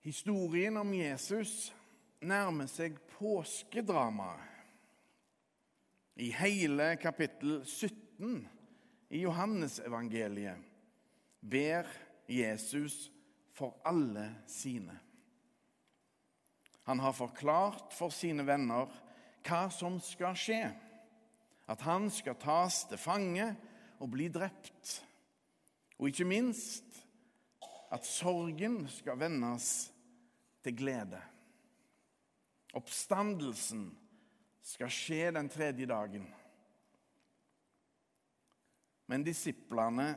Historien om Jesus nærmer seg påskedramaet. I hele kapittel 17 i Johannesevangeliet ber Jesus for alle sine. Han har forklart for sine venner hva som skal skje. At han skal tas til fange og bli drept. Og ikke minst at sorgen skal vendes til glede. Oppstandelsen skal skje den tredje dagen. Men disiplene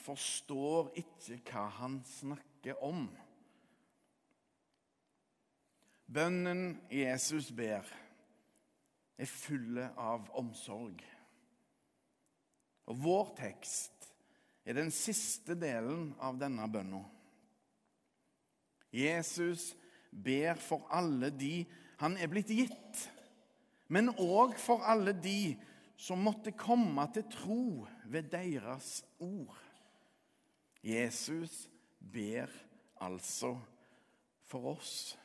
forstår ikke hva han snakker om. Bønnen Jesus ber, er fulle av omsorg. Og vår tekst er den siste delen av denne bønna. Jesus ber for alle de han er blitt gitt, men òg for alle de som måtte komme til tro ved deres ord. Jesus ber altså for oss.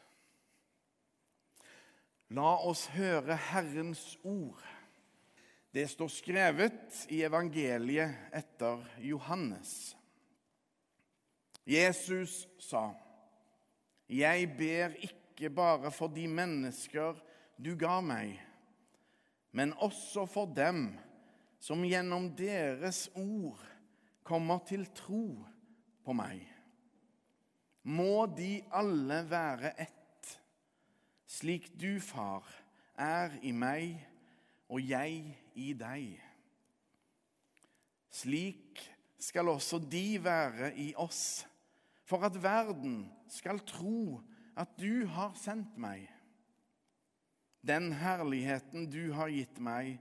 La oss høre Herrens ord. Det står skrevet i evangeliet etter Johannes. Jesus sa, 'Jeg ber ikke bare for de mennesker du ga meg, men også for dem som gjennom deres ord kommer til tro på meg.' Må de alle være ett, slik du, far, er i meg og jeg i deg. Slik skal også de være i oss, for at verden skal tro at du har sendt meg. Den herligheten du har gitt meg,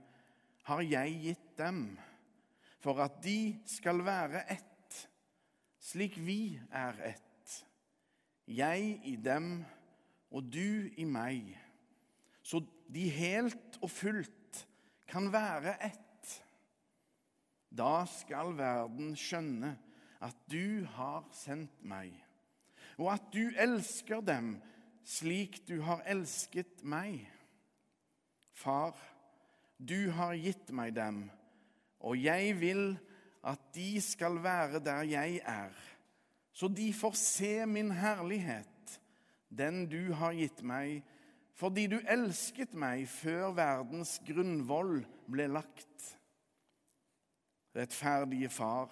har jeg gitt dem, for at de skal være ett, slik vi er ett. Jeg i dem og du i meg, så de helt og fullt kan være ett. Da skal verden skjønne at du har sendt meg, og at du elsker dem slik du har elsket meg. Far, du har gitt meg dem, og jeg vil at de skal være der jeg er, så de får se min herlighet, den du har gitt meg fordi du elsket meg før verdens grunnvoll ble lagt. Rettferdige Far,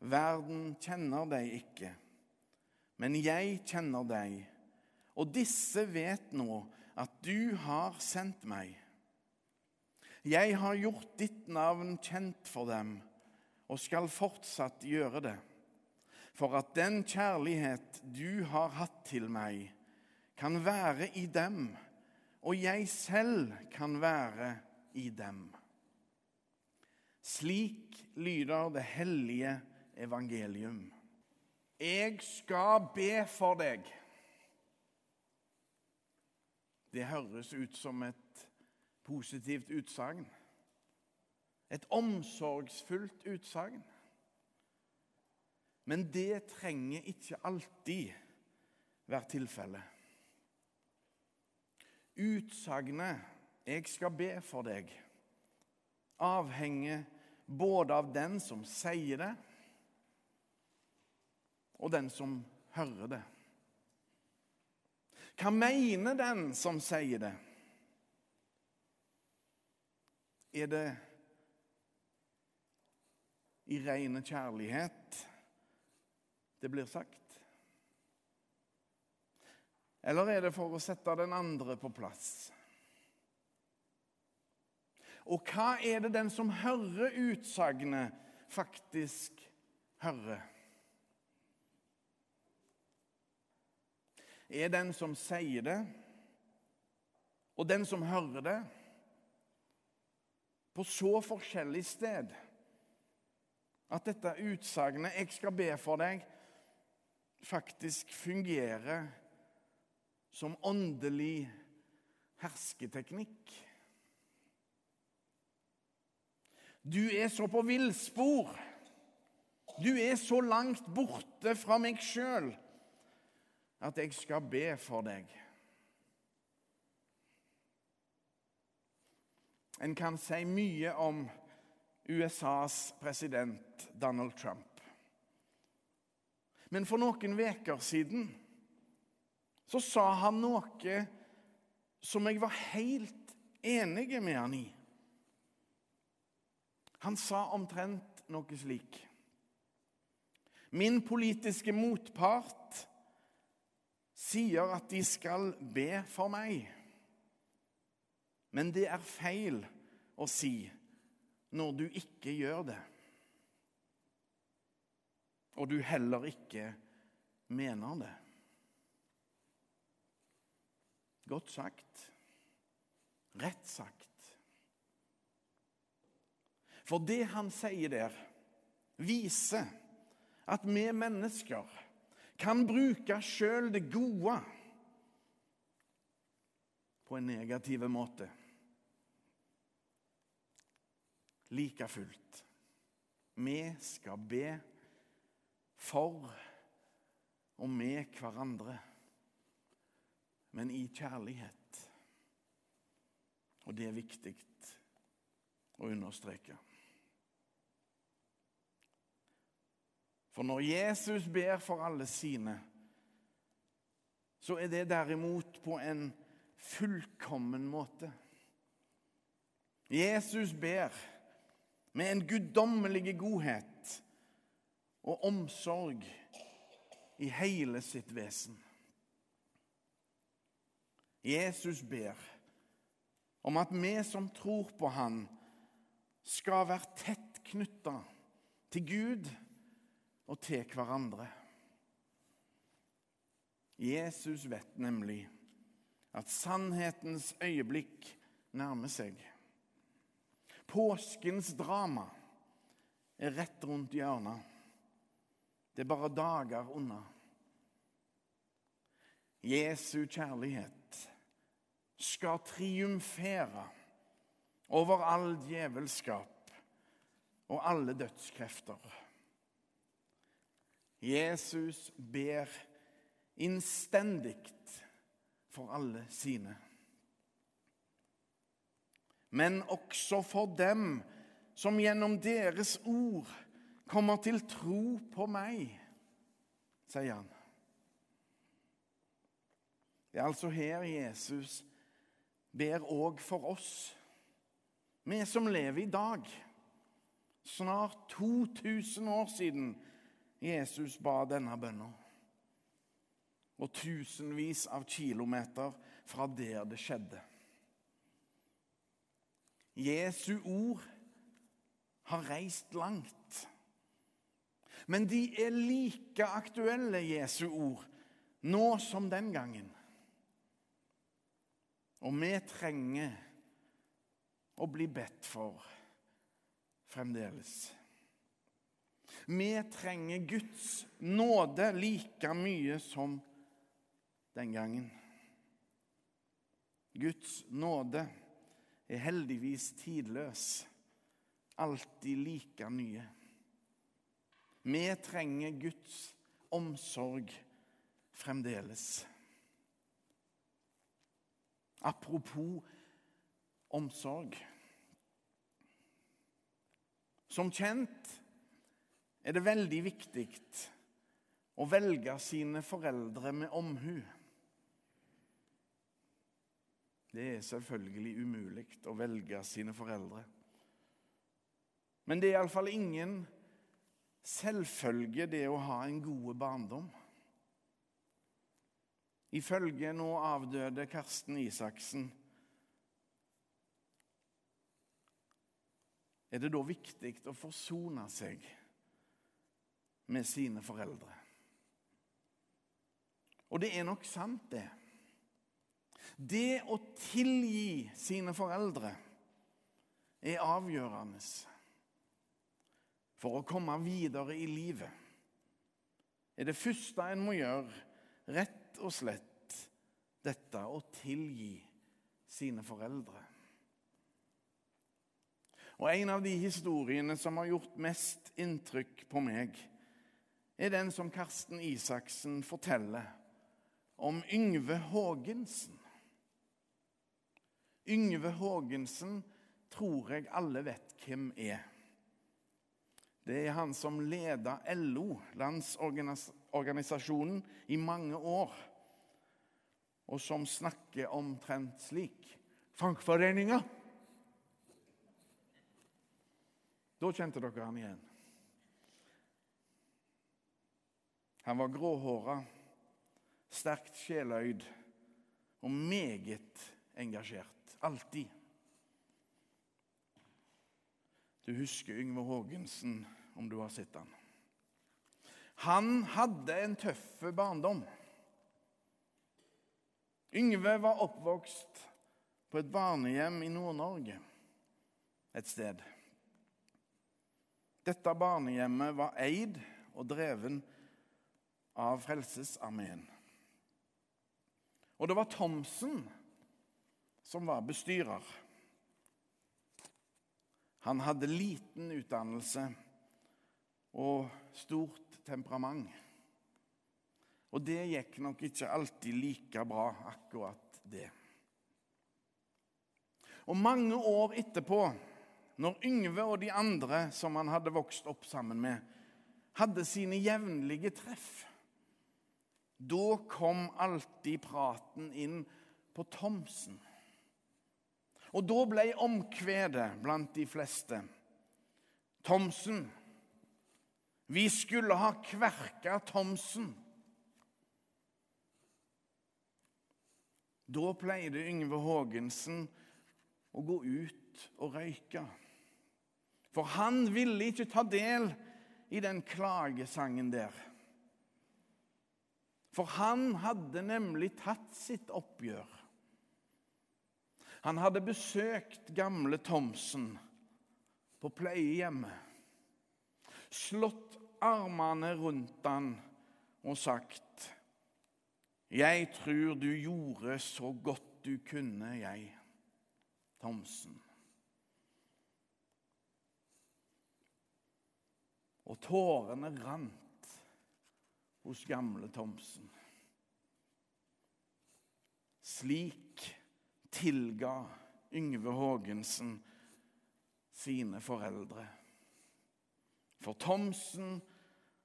verden kjenner deg ikke, men jeg kjenner deg, og disse vet nå at du har sendt meg. Jeg har gjort ditt navn kjent for dem og skal fortsatt gjøre det, for at den kjærlighet du har hatt til meg, kan være i dem, og jeg selv kan være i dem. Slik lyder det hellige evangelium. Jeg skal be for deg. Det høres ut som et positivt utsagn. Et omsorgsfullt utsagn. Men det trenger ikke alltid være tilfellet. Utsagnet 'jeg skal be for deg' avhenger både av den som sier det, og den som hører det. Hva mener den som sier det? Er det i rene kjærlighet det blir sagt? Eller er det for å sette den andre på plass? Og hva er det den som hører utsagnet, faktisk hører? Er den som sier det, og den som hører det, på så forskjellig sted at dette utsagnet 'jeg skal be for deg' faktisk fungerer som åndelig hersketeknikk. Du er så på villspor. Du er så langt borte fra meg sjøl at jeg skal be for deg. En kan si mye om USAs president Donald Trump. Men for noen uker siden så sa han noe som jeg var helt enig med han i. Han sa omtrent noe slik Min politiske motpart sier at de skal be for meg. Men det er feil å si når du ikke gjør det. Og du heller ikke mener det. Godt sagt. Rett sagt. For det han sier der, viser at vi mennesker kan bruke sjøl det gode på en negativ måte. Like fullt. Vi skal be for og med hverandre, men i kjærlighet. Og det er viktig å understreke. For når Jesus ber for alle sine, så er det derimot på en fullkommen måte. Jesus ber med en guddommelig godhet og omsorg i hele sitt vesen. Jesus ber om at vi som tror på Han, skal være tett knytta til Gud og til hverandre. Jesus vet nemlig at sannhetens øyeblikk nærmer seg. Påskens drama er rett rundt hjørnet. Det er bare dager unna. Jesu kjærlighet skal triumfere over all djevelskap og alle dødskrefter. Jesus ber innstendig for alle sine. Men også for dem som gjennom deres ord kommer til tro på meg, sier han. Det er altså her Jesus ber òg for oss, vi som lever i dag. Snart 2000 år siden Jesus ba denne bønna. Og tusenvis av kilometer fra der det skjedde. Jesu ord har reist langt. Men de er like aktuelle, Jesu ord, nå som den gangen. Og vi trenger å bli bedt for fremdeles. Vi trenger Guds nåde like mye som den gangen. Guds nåde er heldigvis tidløs, alltid like nye. Vi trenger Guds omsorg fremdeles. Apropos omsorg. Som kjent er det veldig viktig å velge sine foreldre med omhu. Det er selvfølgelig umulig å velge sine foreldre. Men det er iallfall ingen selvfølge, det å ha en god barndom. Ifølge nå avdøde Karsten Isaksen er det da viktig å forsone seg med sine foreldre. Og det er nok sant, det. Det å tilgi sine foreldre er avgjørende for å komme videre i livet. Er det første en må gjøre, rett og slett dette å tilgi sine foreldre. Og En av de historiene som har gjort mest inntrykk på meg, er den som Karsten Isaksen forteller om Yngve Haagensen. Yngve Haagensen tror jeg alle vet hvem er. Det er han som leda LO, Landsorganisasjonen, i mange år. Og som snakker omtrent slik Fagforeninga! Da kjente dere han igjen. Han var gråhåra, sterkt sjeløyd og meget engasjert. Alltid. Du husker Yngve Haagensen, om du har sett han. Han hadde en tøff barndom. Yngve var oppvokst på et barnehjem i Nord-Norge et sted. Dette barnehjemmet var eid og dreven av Frelsesarmeen. Og det var Thomsen som var bestyrer. Han hadde liten utdannelse og stort temperament. Og det gikk nok ikke alltid like bra, akkurat det. Og mange år etterpå, når Yngve og de andre som han hadde vokst opp sammen med, hadde sine jevnlige treff, da kom alltid praten inn på Thomsen. Og da ble omkvedet blant de fleste Thomsen. Vi skulle ha kverka Thomsen. Da pleide Yngve Haagensen å gå ut og røyke. For han ville ikke ta del i den klagesangen der. For han hadde nemlig tatt sitt oppgjør. Han hadde besøkt gamle Thomsen på pleiehjemmet. Slått armene rundt han og sagt Jeg tror du gjorde så godt du kunne, jeg, Thomsen. Og tårene rant hos gamle Thomsen. Slik tilga Yngve Haagensen sine foreldre. For Thomsen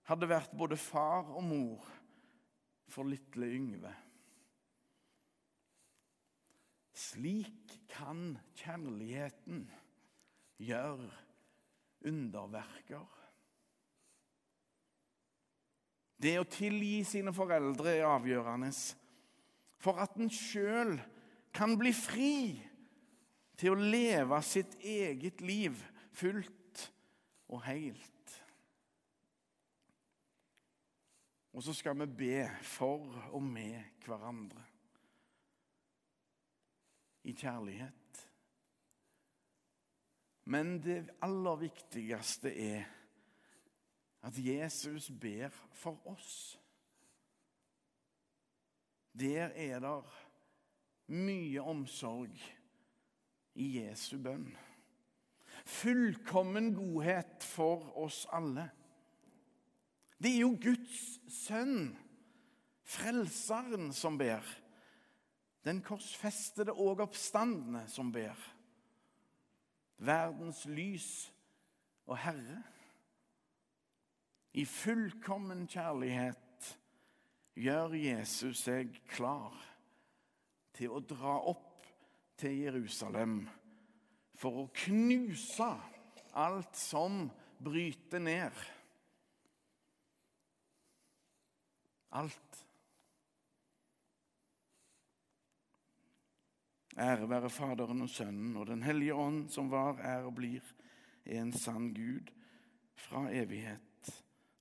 hadde vært både far og mor for lille Yngve. Slik kan kjærligheten gjøre underverker. Det å tilgi sine foreldre er avgjørende for at en sjøl kan bli fri til å leve sitt eget liv fullt og helt. Og så skal vi be for og med hverandre i kjærlighet. Men det aller viktigste er at Jesus ber for oss. Der er det mye omsorg i Jesu bønn. Fullkommen godhet for oss alle. Det er jo Guds sønn, Frelseren, som ber. Den korsfestede og oppstandende som ber. Verdens lys og Herre. I fullkommen kjærlighet gjør Jesus seg klar til å dra opp til Jerusalem for å knuse alt som bryter ned. Alt. Ære være Faderen og Sønnen og Den hellige ånd, som var, er og blir en sann Gud fra evighet